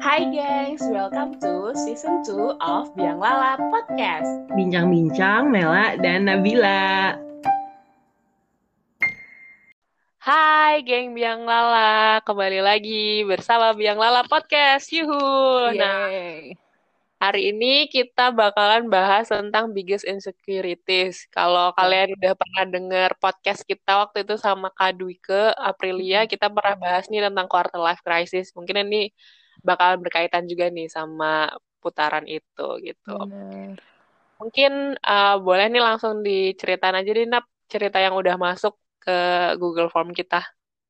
Hai gengs, welcome to season 2 of Biang Lala Podcast. Bincang-bincang Nela dan Nabila. Hai geng Biang Lala, kembali lagi bersama Biang Lala Podcast. Yuhu. Nah, hari ini kita bakalan bahas tentang biggest insecurities. Kalau kalian udah pernah denger podcast kita waktu itu sama Kak Dwike, Aprilia, kita pernah bahas nih tentang quarter life crisis. Mungkin ini bakal berkaitan juga nih sama putaran itu gitu. Bener. Mungkin uh, boleh nih langsung diceritain aja deh Nap, cerita yang udah masuk ke Google Form kita.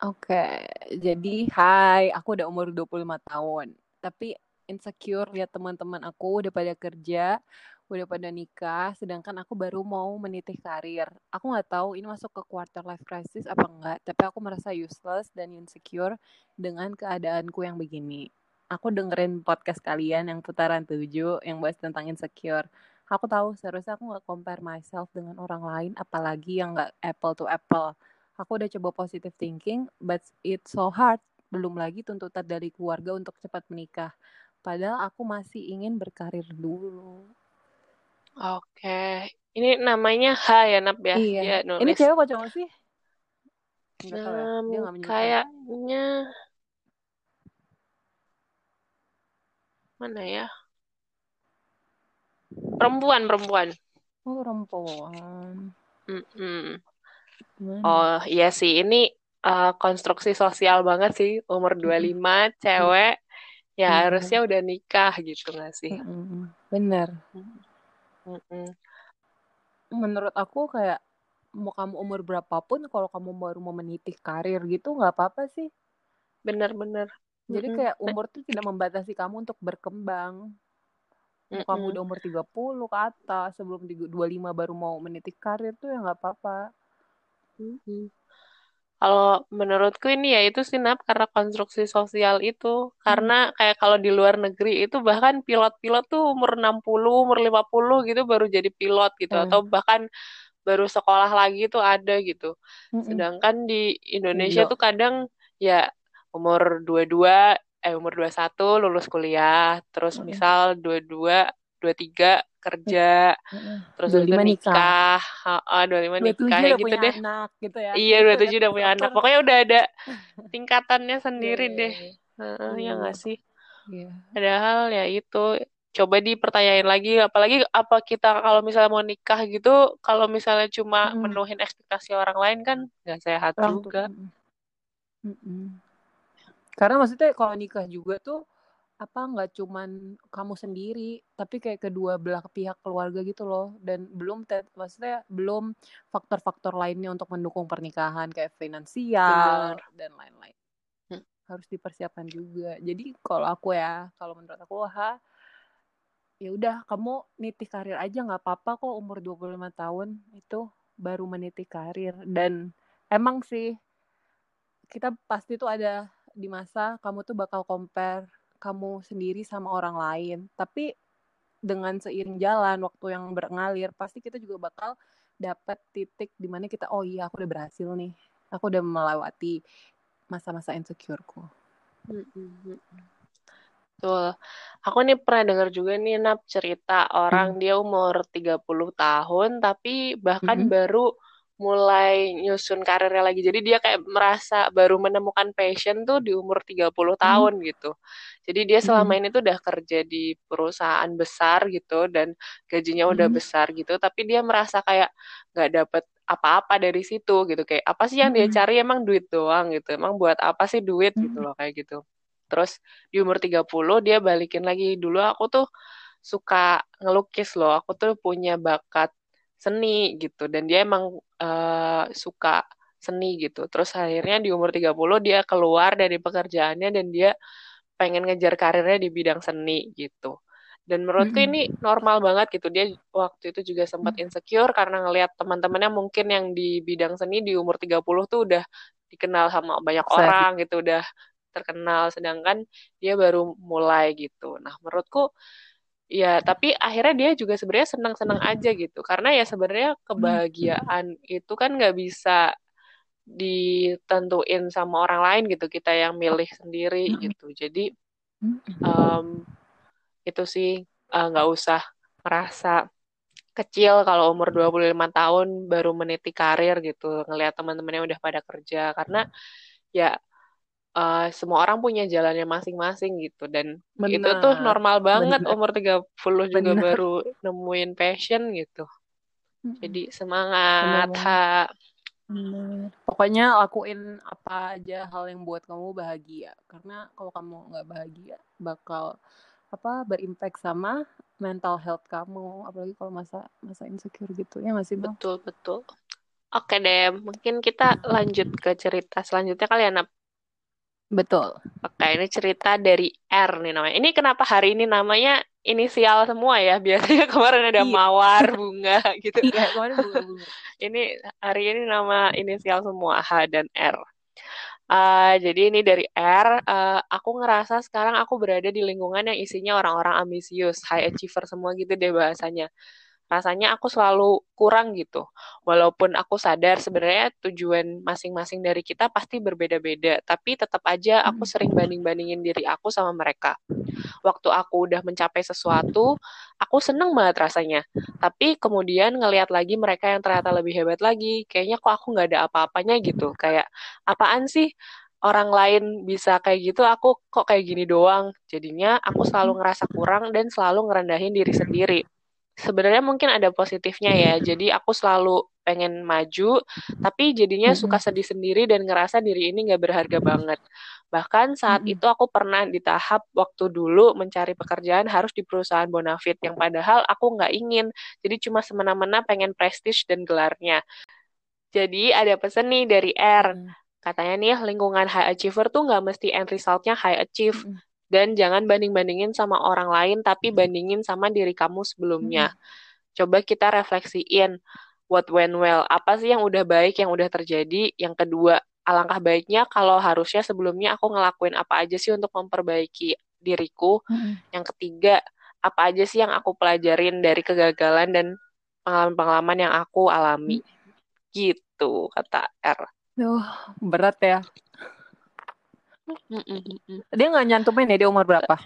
Oke, jadi hai, aku udah umur 25 tahun. Tapi insecure lihat teman-teman aku udah pada kerja, udah pada nikah, sedangkan aku baru mau meniti karir. Aku nggak tahu ini masuk ke quarter life crisis apa enggak, tapi aku merasa useless dan insecure dengan keadaanku yang begini. Aku dengerin podcast kalian yang putaran 7 yang bahas tentang insecure. Aku tahu seharusnya aku nggak compare myself dengan orang lain, apalagi yang nggak apple to apple. Aku udah coba positive thinking, but it's so hard. Belum lagi tuntutan dari keluarga untuk cepat menikah. Padahal aku masih ingin berkarir dulu. Oke, ini namanya H ya Nap ya? Iya. Dia Ini nulis. cewek apa cowok sih? Menyebutkan. kayaknya mana ya? Perempuan, perempuan. Oh, perempuan. Mm-mm. Gimana? Oh iya sih, ini uh, konstruksi sosial banget sih. Umur 25, cewek, ya Iya. harusnya udah nikah gitu nggak sih? Mm-mm. Bener. Mm-mm. Menurut aku kayak mau kamu umur berapapun, kalau kamu baru mau meniti karir gitu nggak apa-apa sih. Bener-bener. Jadi kayak umur tuh tidak membatasi kamu untuk berkembang. Mau kamu udah umur 30 ke atas, sebelum 25 baru mau meniti karir tuh ya nggak apa-apa. Mm-mm. Kalau menurutku ini ya itu sih Nap, karena konstruksi sosial itu. Karena kayak kalau di luar negeri itu bahkan pilot-pilot tuh umur 60, umur 50 gitu baru jadi pilot gitu. Hmm. Atau bahkan baru sekolah lagi tuh ada gitu. Mm-mm. Sedangkan di Indonesia Gila. tuh kadang ya umur 22, eh umur 21 lulus kuliah. Terus Mm-mm. misal 22, 23 kerja. Terus udah 25 nikah. nikah. Heeh, 25 27 nikah ya gitu deh. anak gitu ya. Iya, Itu 27 udah punya anak. Pokoknya udah ada tingkatannya Iya, sendiri iya, deh. iya. Heeh, ya Iya. nggak sih? Iya. Padahal ya itu. Coba dipertanyain lagi, apalagi apa kita kalau misalnya mau nikah gitu, kalau misalnya cuma Mm-mm. menuhin ekspektasi orang lain kan nggak sehat juga. Mm-mm. Mm-mm. Karena maksudnya kalau nikah juga tuh apa nggak cuman kamu sendiri, tapi kayak kedua belah pihak keluarga gitu loh. Dan belum maksudnya belum faktor-faktor lainnya untuk mendukung pernikahan kayak finansial Bener. dan lain-lain. Hmm. Harus dipersiapkan juga. Jadi kalau aku ya, kalau menurut aku ha ya udah kamu niti karir aja nggak apa-apa kok umur 25 tahun itu baru meniti karir dan emang sih kita pasti tuh ada di masa kamu tuh bakal compare kamu sendiri sama orang lain tapi dengan seiring jalan waktu yang mengalir pasti kita juga bakal dapat titik di mana kita oh iya aku udah berhasil nih aku udah melewati masa-masa insecureku. Betul. Aku nih pernah dengar juga nih Nap cerita orang dia umur 30 tahun tapi bahkan Mhm. baru mulai nyusun karirnya lagi. Jadi dia kayak merasa baru menemukan passion tuh di umur 30 tahun gitu. Jadi dia selama Mhm. ini tuh udah kerja di perusahaan besar gitu dan gajinya udah Mhm. besar gitu, tapi dia merasa kayak nggak dapet apa-apa dari situ gitu. Kayak apa sih yang dia cari emang duit doang gitu. Emang buat apa sih duit gitu loh kayak gitu. Terus di umur 30 dia balikin lagi. Dulu aku tuh suka ngelukis loh. Aku tuh punya bakat seni gitu. Dan dia emang eh, suka seni gitu. Terus akhirnya di umur 30 dia keluar dari pekerjaannya dan dia pengen ngejar karirnya di bidang seni gitu. Dan menurutku ini normal banget gitu. Dia waktu itu juga sempat insecure karena ngelihat teman-temannya mungkin yang di bidang seni di umur 30 tuh udah dikenal sama banyak orang gitu, udah terkenal sedangkan dia baru mulai gitu. Nah, menurutku ya tapi akhirnya dia juga sebenarnya senang-senang aja gitu. Karena ya sebenarnya kebahagiaan itu kan nggak bisa ditentuin sama orang lain gitu. Kita yang milih sendiri gitu. Jadi um, itu sih eh, nggak uh, usah merasa kecil kalau umur 25 tahun baru meniti karir gitu. Ngelihat teman-temannya udah pada kerja. Karena ya uh, semua orang punya jalannya masing-masing gitu dan Benar. itu tuh normal banget Benar. umur 30 juga Benar. baru nemuin passion gitu. Jadi semangat, Ha. Hmm. Pokoknya lakuin apa aja hal yang buat kamu bahagia. Karena kalau kamu nggak bahagia, bakal apa berimpact sama mental health kamu. Apalagi kalau masa masa insecure gitu ya masih betul betul. Oke deh, mungkin kita lanjut ke cerita selanjutnya kali ya, Nap. Betul. Oke, ini cerita dari R nih namanya. Ini kenapa hari ini namanya inisial semua ya? Biasanya kemarin ada iya. mawar, bunga gitu. Iya, kemarin bunga-bunga. ini hari ini nama inisial semua H dan R. Uh, jadi ini dari R, uh, aku ngerasa sekarang aku berada di lingkungan yang isinya orang-orang ambisius, high achiever semua gitu deh bahasanya rasanya aku selalu kurang gitu. Walaupun aku sadar sebenarnya tujuan masing-masing dari kita pasti berbeda-beda, tapi tetap aja aku hmm. sering banding-bandingin diri aku sama mereka. Waktu aku udah mencapai sesuatu, aku seneng banget rasanya. Tapi kemudian ngelihat lagi mereka yang ternyata lebih hebat lagi, kayaknya kok aku nggak ada apa-apanya gitu. Kayak apaan sih? orang lain bisa kayak gitu, aku kok kayak gini doang. Jadinya aku selalu ngerasa kurang dan selalu ngerendahin diri sendiri sebenarnya mungkin ada positifnya ya. Jadi aku selalu pengen maju, tapi jadinya suka sedih sendiri dan ngerasa diri ini nggak berharga banget. Bahkan saat itu aku pernah di tahap waktu dulu mencari pekerjaan harus di perusahaan bonafit yang padahal aku nggak ingin. Jadi cuma semena-mena pengen prestige dan gelarnya. Jadi ada pesan nih dari R. Katanya nih lingkungan high achiever tuh nggak mesti end resultnya high achieve. Dan jangan banding-bandingin sama orang lain, tapi bandingin sama diri kamu sebelumnya. Hmm. Coba kita refleksiin what went well. Apa sih yang udah baik, yang udah terjadi. Yang kedua, alangkah baiknya kalau harusnya sebelumnya aku ngelakuin apa aja sih untuk memperbaiki diriku. Hmm. Yang ketiga, apa aja sih yang aku pelajarin dari kegagalan dan pengalaman-pengalaman yang aku alami. Hmm. Gitu, kata R. Duh, berat ya. Dia nggak nyantumin ya dia umur berapa?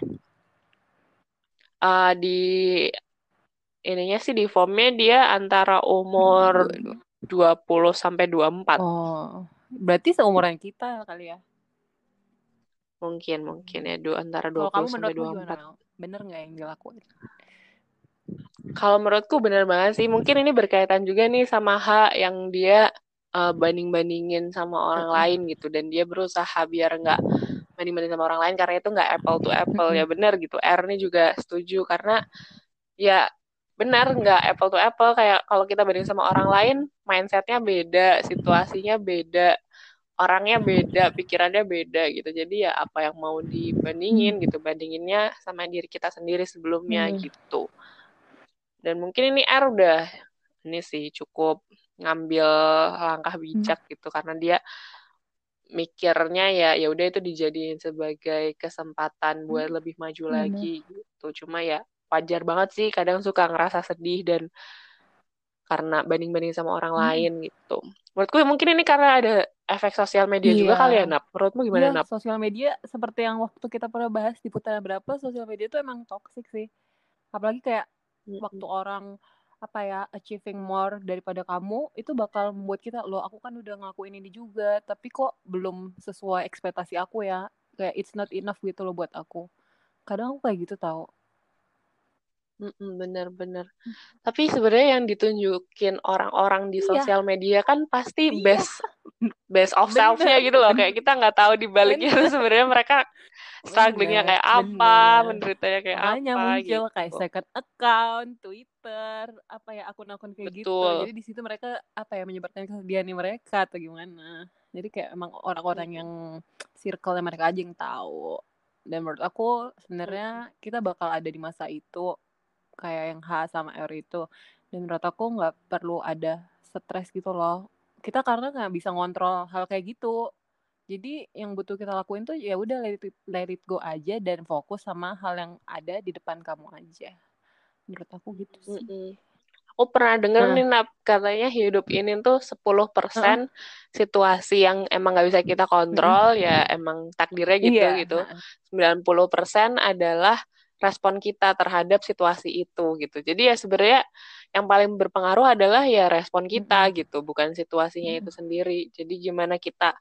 Uh, di ininya sih di formnya dia antara umur dua puluh sampai dua empat. Oh. Berarti seumuran kita kali ya? Mungkin, mungkin ya dua antara dua puluh sampai dua empat. Bener nggak yang dilakuin? Kalau menurutku bener banget sih. Mungkin ini berkaitan juga nih sama H yang dia uh, banding-bandingin sama orang lain gitu. Dan dia berusaha biar nggak banding-banding sama orang lain karena itu nggak apple to apple. Ya benar gitu. R ini juga setuju karena ya benar nggak apple to apple. Kayak kalau kita banding sama orang lain mindsetnya beda situasinya beda orangnya beda pikirannya beda gitu. Jadi ya apa yang mau dibandingin gitu bandinginnya sama diri kita sendiri sebelumnya hmm. gitu. Dan mungkin ini R udah ini sih cukup ngambil langkah hmm. bijak hmm. gitu karena dia mikirnya ya ya udah itu dijadiin sebagai kesempatan buat hmm. lebih maju hmm. lagi gitu cuma ya wajar banget sih kadang suka ngerasa sedih dan karena banding-banding sama orang hmm. lain gitu menurutku mungkin ini karena ada efek sosial media iya. juga kali ya Nap menurutmu gimana iya, Nap sosial media seperti yang waktu kita pernah bahas di putaran berapa sosial media itu emang toxic sih apalagi kayak hmm. waktu orang apa ya achieving more daripada kamu itu bakal membuat kita loh aku kan udah ngelakuin ini juga tapi kok belum sesuai ekspektasi aku ya kayak it's not enough gitu loh buat aku kadang aku kayak gitu tau bener-bener. Tapi sebenarnya yang ditunjukin orang-orang di iya. sosial media kan pasti iya. best best of self-nya gitu loh. Kayak kita nggak tahu di baliknya sebenarnya mereka strugglingnya kayak apa, menderitanya kayak Makanya apa muncul gitu. kayak second account, Twitter, apa ya akun-akun kayak gitu. Betul. gitu. Jadi di situ mereka apa ya menyebarkan kesedihan mereka atau gimana. Jadi kayak emang orang-orang yang circle mereka aja yang tahu. Dan menurut aku sebenarnya kita bakal ada di masa itu kayak yang H sama R itu. Dan menurut aku nggak perlu ada stres gitu loh. Kita karena nggak bisa ngontrol hal kayak gitu jadi yang butuh kita lakuin tuh ya udah let it, let it go aja dan fokus sama hal yang ada di depan kamu aja menurut aku gitu sih mm -hmm. aku pernah denger uh. nih Nap, katanya hidup ini tuh 10% uh. situasi yang emang nggak bisa kita kontrol, uh. ya emang takdirnya gitu yeah. gitu. 90% adalah respon kita terhadap situasi itu gitu. Jadi ya sebenarnya yang paling berpengaruh adalah ya respon kita gitu, bukan situasinya itu sendiri. Jadi gimana kita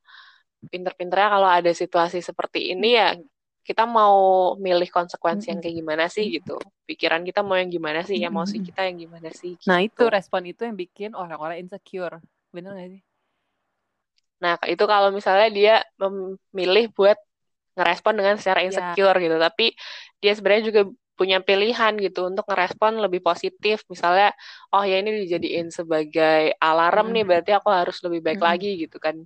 pinter-pinternya kalau ada situasi seperti ini ya kita mau milih konsekuensi yang kayak gimana sih gitu. Pikiran kita mau yang gimana sih, emosi kita yang gimana sih. Gitu. Nah itu respon itu yang bikin orang-orang insecure, bener gak sih? Nah itu kalau misalnya dia memilih buat ngerespon dengan secara iya. insecure yeah. gitu tapi dia sebenarnya juga punya pilihan gitu untuk ngerespon lebih positif misalnya oh ya ini dijadiin sebagai alarm mm. nih berarti aku harus lebih baik mm. lagi gitu kan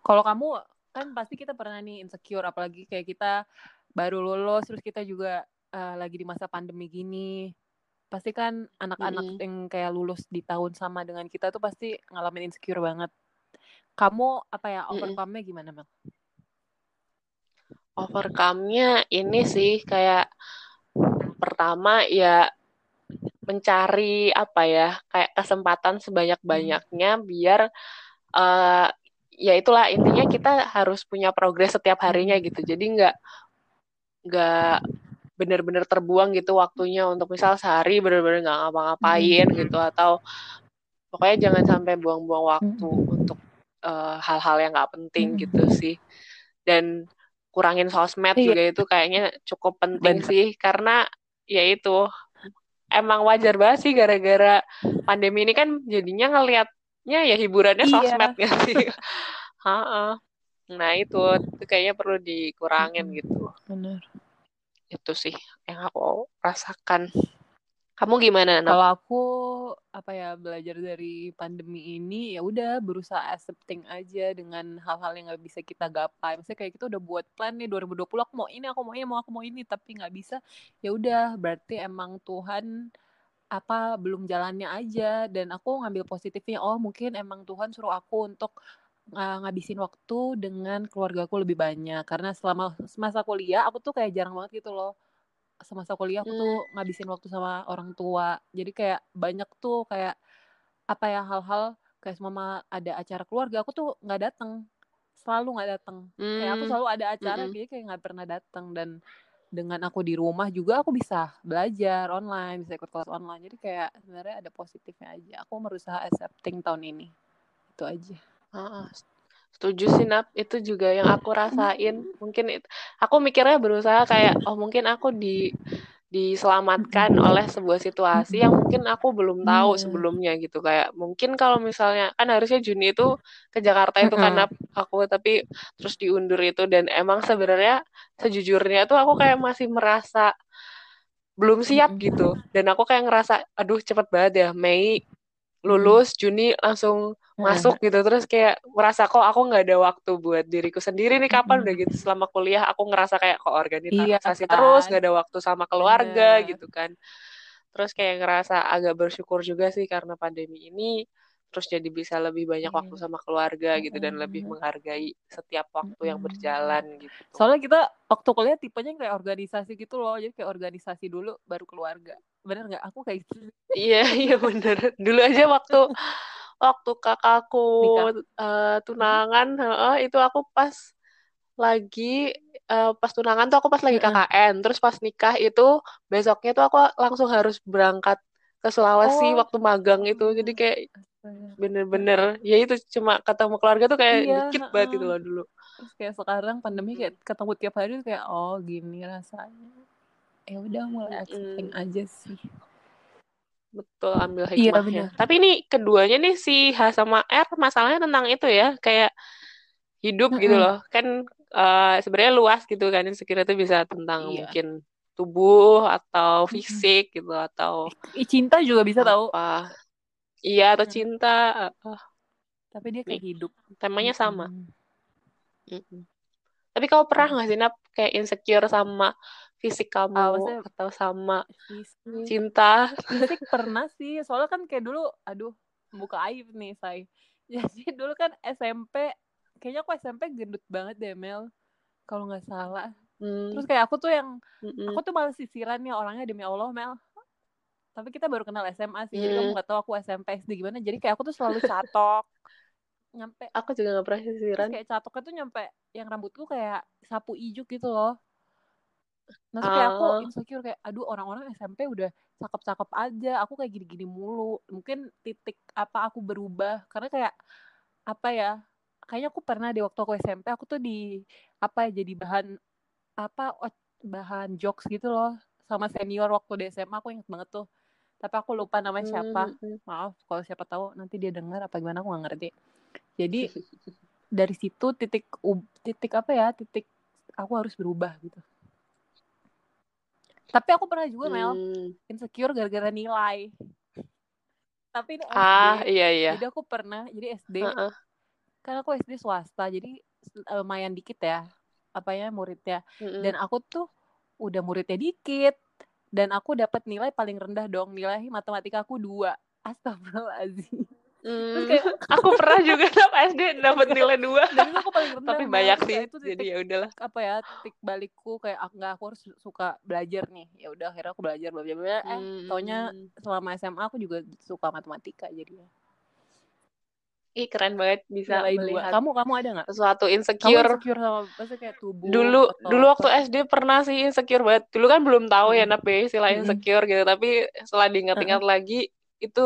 kalau kamu kan pasti kita pernah nih insecure apalagi kayak kita baru lulus terus kita juga uh, lagi di masa pandemi gini pasti kan anak-anak mm. yang kayak lulus di tahun sama dengan kita tuh pasti ngalamin insecure banget kamu apa ya overcome-nya gimana Mel? Overcome-nya ini sih kayak pertama ya mencari apa ya kayak kesempatan sebanyak-banyaknya biar uh, ya itulah intinya kita harus punya progres setiap harinya gitu. Jadi nggak nggak benar-benar terbuang gitu waktunya untuk misal sehari benar-benar nggak ngapa-ngapain gitu atau pokoknya jangan sampai buang-buang waktu untuk eh, hal-hal uh, yang nggak penting gitu sih. Dan kurangin sosmed iya. juga itu kayaknya cukup penting Bener. sih karena ya itu emang wajar banget sih gara-gara pandemi ini kan jadinya ngelihatnya ya hiburannya iya. sosmed ya sih. nah itu, itu kayaknya perlu dikurangin gitu. Benar. Itu sih yang aku rasakan. Kamu gimana? Kalau aku apa ya belajar dari pandemi ini ya udah berusaha accepting aja dengan hal-hal yang nggak bisa kita gapai. Misalnya kayak kita udah buat plan nih 2020 aku mau ini, aku mau ini, mau aku mau ini tapi nggak bisa. Ya udah berarti emang Tuhan apa belum jalannya aja dan aku ngambil positifnya oh mungkin emang Tuhan suruh aku untuk ngabisin waktu dengan keluarga aku lebih banyak karena selama masa kuliah aku tuh kayak jarang banget gitu loh semasa kuliah aku tuh hmm. ngabisin waktu sama orang tua jadi kayak banyak tuh kayak apa ya hal-hal kayak mama ada acara keluarga aku tuh nggak datang selalu nggak datang hmm. kayak aku hmm. selalu ada acara hmm. jadi kayak nggak pernah datang dan dengan aku di rumah juga aku bisa belajar online bisa ikut kelas online jadi kayak sebenarnya ada positifnya aja aku berusaha accepting tahun ini itu aja ah, Setuju sih Nap, itu juga yang aku rasain. Mungkin itu, aku mikirnya berusaha kayak oh mungkin aku di diselamatkan oleh sebuah situasi yang mungkin aku belum tahu sebelumnya gitu. Kayak mungkin kalau misalnya kan harusnya Juni itu ke Jakarta itu karena aku tapi terus diundur itu. Dan emang sebenarnya sejujurnya tuh aku kayak masih merasa belum siap gitu. Dan aku kayak ngerasa aduh cepet banget ya Mei lulus Juni langsung masuk gitu terus kayak merasa kok aku nggak ada waktu buat diriku sendiri nih kapan udah gitu selama kuliah aku ngerasa kayak kok organisasi iya, kan? terus nggak ada waktu sama keluarga Bener. gitu kan terus kayak ngerasa agak bersyukur juga sih karena pandemi ini terus jadi bisa lebih banyak iya. waktu sama keluarga gitu dan lebih menghargai setiap waktu yang berjalan gitu. Soalnya kita waktu kuliah tipenya kayak organisasi gitu loh, jadi kayak organisasi dulu baru keluarga. Bener nggak? Aku kayak gitu. Iya iya bener. Dulu aja waktu waktu kakakku uh, tunangan uh, itu aku pas lagi uh, pas tunangan tuh aku pas lagi KKN terus pas nikah itu besoknya tuh aku langsung harus berangkat ke Sulawesi oh. waktu magang itu jadi kayak bener-bener ya itu cuma ketemu keluarga tuh kayak iya, dikit banget itu loh dulu terus kayak sekarang pandemi kayak ketemu tiap hari tuh kayak oh gini rasanya ya udah mulai accepting mm. aja sih Betul, ambil iya, hikmahnya. Iya, Tapi ini keduanya nih si H sama R masalahnya tentang itu ya, kayak hidup mm -hmm. gitu loh. Kan uh, sebenarnya luas gitu kan, sekiranya itu bisa tentang iya. mungkin tubuh atau fisik gitu atau cinta juga bisa apa. tahu. Iya, atau cinta. Uh, Tapi dia kayak hidup. Temanya sama. Mm -hmm. Tapi kau pernah nggak sih Nap kayak insecure sama fisik kamu uh, atau sama fisik. cinta? Fisik pernah sih soalnya kan kayak dulu aduh buka aib nih say. Jadi dulu kan SMP kayaknya aku SMP gendut banget deh Mel kalau nggak salah. Hmm. terus kayak aku tuh yang hmm. aku tuh malah sisiran ya orangnya demi Allah Mel. Tapi kita baru kenal SMA sih jadi kamu nggak tahu aku SMP SD gimana. Jadi kayak aku tuh selalu catok nyampe aku juga nggak pernah sisiran. Kayak catoknya tuh nyampe yang rambutku kayak sapu ijuk gitu loh terus kayak aku insecure kayak aduh orang-orang SMP udah cakep-cakep aja aku kayak gini-gini mulu. Mungkin titik apa aku berubah karena kayak apa ya kayaknya aku pernah di waktu aku SMP aku tuh di apa ya jadi bahan apa bahan jokes gitu loh sama senior waktu di SMA aku inget banget tuh. Tapi aku lupa namanya siapa. hmm, hmm, hmm. maaf kalau siapa tahu nanti dia dengar apa gimana aku nggak ngerti. Jadi dari situ titik titik apa ya titik aku harus berubah gitu tapi aku pernah juga Mel hmm. insecure gara-gara nilai tapi ini SD ah iya iya jadi aku pernah jadi SD uh -uh. kan aku SD swasta jadi lumayan dikit ya apa ya muridnya mm -hmm. dan aku tuh udah muridnya dikit dan aku dapat nilai paling rendah dong nilai matematika aku dua astagfirullahaladzim Hmm, kayak aku pernah juga sama SD dapat nilai dua. Dan aku. Tapi banyak sih. Itu titik, jadi ya udahlah. Apa ya titik balikku kayak aku nggak aku harus suka belajar nih. Ya udah akhirnya aku belajar belajar belajar. Eh hmm. taunya selama SMA aku juga suka matematika jadinya. Ih keren banget bisa Nilai melihat. Kamu kamu ada nggak? Sesuatu insecure. Kamu insecure sama maksudnya kayak tubuh. Dulu dulu waktu SD pernah sih insecure banget. Dulu kan belum tahu ya, hmm. ya nape istilah insecure gitu. Tapi setelah diingat-ingat -huh. lagi itu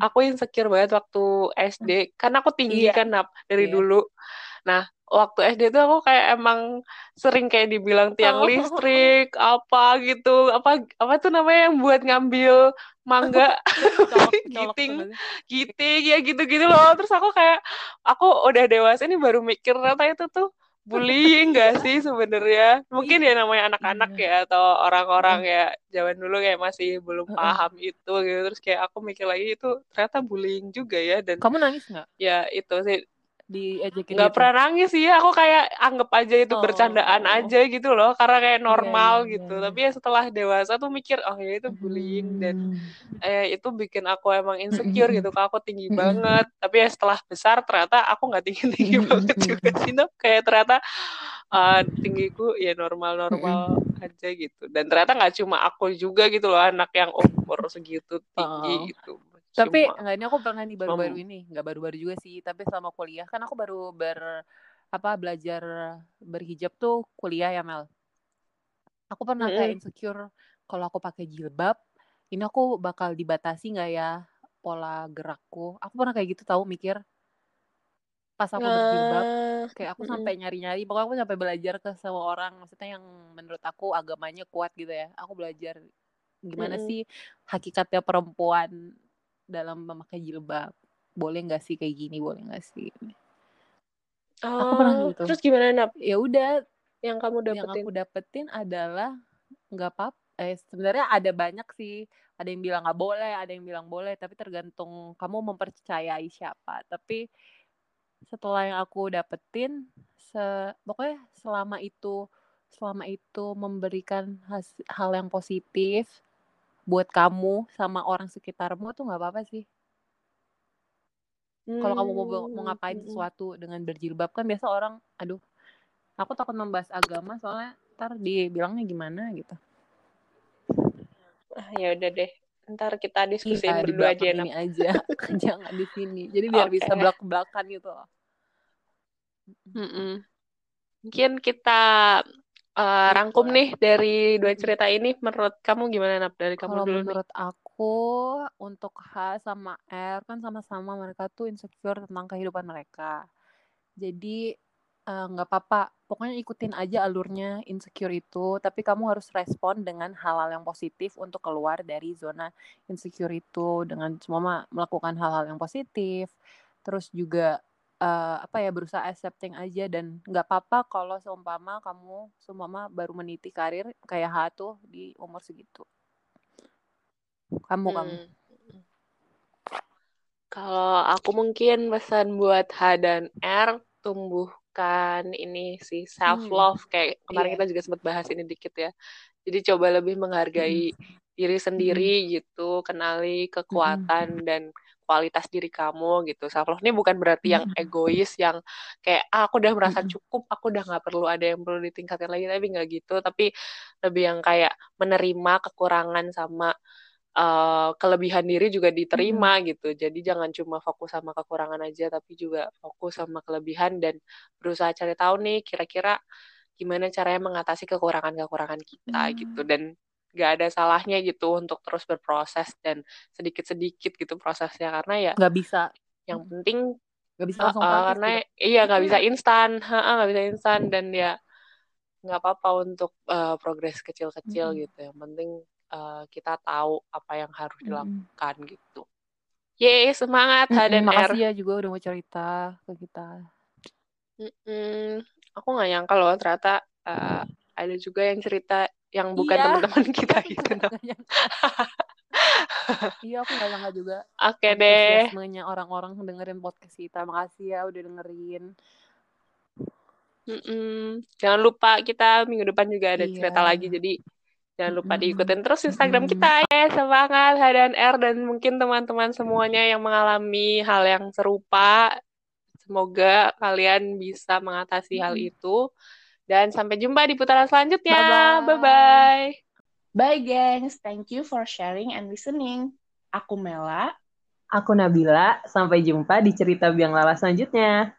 aku insecure banget waktu SD karena aku tinggi yeah. kan nap dari yeah. dulu. Nah waktu SD tuh aku kayak emang sering kayak dibilang tiang oh. listrik apa gitu apa apa tuh namanya yang buat ngambil mangga? Giting giting ya gitu-gitu loh. Terus aku kayak aku udah dewasa ini baru mikir ternyata itu tuh bullying gak sih sebenarnya? Mungkin ya namanya anak-anak iya. ya atau orang-orang ya zaman dulu kayak masih belum paham itu gitu. Terus kayak aku mikir lagi itu ternyata bullying juga ya dan kamu nangis nggak? ya itu sih diejekin nggak gitu? pernah nangis sih ya aku kayak anggap aja itu oh. bercandaan aja gitu loh karena kayak iya, normal yeah, gitu. yeah. tapi ya setelah dewasa tuh mikir oh ya itu bullying hmm. dan eh itu bikin aku emang insecure gitu kalau aku tinggi banget. Tapi ya setelah besar ternyata aku nggak tinggi tinggi banget juga sih kayak ternyata uh, tinggiku ya normal-normal aja gitu. Dan ternyata nggak cuma aku juga gitu loh anak yang umur segitu tinggi oh. gitu tapi enggak ini aku pernah nih baru-baru ini nggak baru-baru juga sih tapi selama kuliah kan aku baru ber apa belajar berhijab tuh kuliah ya Mel? Aku pernah kayak insecure kalau aku pakai jilbab ini aku bakal dibatasi nggak ya pola gerakku? Aku pernah kayak gitu tahu mikir. Pas aku berjilbab kayak aku sampai nyari-nyari pokoknya aku sampai belajar ke semua orang maksudnya yang menurut aku agamanya kuat gitu ya. Aku belajar gimana mm -hmm. sih hakikatnya perempuan dalam memakai jilbab. Boleh nggak sih kayak gini? Boleh nggak sih? Oh, aku pernah oh, gitu. terus gimana nap? Ya udah. Yang kamu dapetin yang aku dapetin? adalah nggak apa eh sebenarnya ada banyak sih. Ada yang bilang nggak boleh ada yang bilang boleh tapi tergantung kamu mempercayai siapa. Tapi setelah yang aku dapetin se pokoknya selama itu selama itu memberikan hal yang positif buat kamu sama orang sekitarmu tuh nggak apa-apa sih. Hmm. Kalau kamu mau mau hmm, ngapain hmm, sesuatu dengan berjilbab kan biasa orang, aduh, aku takut membahas agama soalnya ntar dibilangnya gimana gitu. Ah, ya udah deh, ntar kita diskusi iya, berdua aja ini aja, jangan di sini. Jadi biar okay. bisa belak belakan gitu loh. Mm -mm. Mungkin kita uh, rangkum nih dari dua cerita ini. Menurut kamu gimana Nap? Dari kamu Kalau dulu menurut nih? aku untuk H sama R kan sama-sama mereka tuh insecure tentang kehidupan mereka. Jadi eh, nggak uh, apa-apa. Pokoknya ikutin aja alurnya insecure itu. Tapi kamu harus respon dengan hal-hal yang positif untuk keluar dari zona insecure itu. Dengan semua melakukan hal-hal yang positif. Terus juga uh, apa ya berusaha accepting aja dan nggak apa-apa kalau seumpama kamu seumpama baru meniti karir kayak H tuh di umur segitu. Kamu hmm. kamu. Kalau aku mungkin pesan buat H dan R tumbuhkan ini sih self love hmm. kayak kemarin yeah. kita juga sempat bahas ini dikit ya. Jadi coba lebih menghargai hmm. diri sendiri hmm. gitu, kenali kekuatan hmm. dan kualitas diri kamu gitu self love ini bukan berarti yang egois yang kayak ah, aku udah merasa cukup aku udah nggak perlu ada yang perlu ditingkatin lagi tapi nggak gitu tapi lebih yang kayak menerima kekurangan sama uh, kelebihan diri juga diterima hmm. gitu. Jadi jangan cuma fokus sama kekurangan aja, tapi juga fokus sama kelebihan dan berusaha cari tahu nih kira-kira gimana caranya mengatasi kekurangan-kekurangan kita hmm. gitu dan gak ada salahnya gitu untuk terus berproses dan sedikit-sedikit gitu prosesnya karena ya nggak bisa yang penting nggak bisa langsung uh, karena gitu. iya nggak bisa instan nggak bisa instan dan ya nggak apa-apa untuk uh, progres kecil-kecil hmm. gitu yang penting uh, kita tahu apa yang harus dilakukan hmm. gitu. Yeay, semangat hmm, dan Makasih ya juga udah mau cerita ke kita. Hmm, aku nggak nyangka loh ternyata uh, ada juga yang cerita yang bukan iya. teman-teman kita gitu. iya, aku nggak nyangka juga. Oke okay, deh. orang-orang dengerin podcast kita. Makasih ya udah dengerin. Mm-mm. Jangan lupa kita minggu depan juga ada iya. cerita lagi. Jadi Jangan lupa diikutin terus Instagram kita ya. Semangat H dan R dan mungkin teman-teman semuanya yang mengalami hal yang serupa. Semoga kalian bisa mengatasi hal itu. Dan sampai jumpa di putaran selanjutnya. Bye-bye. Bye, gengs. Thank you for sharing and listening. Aku Mela. Aku Nabila. Sampai jumpa di cerita Biang Lala selanjutnya.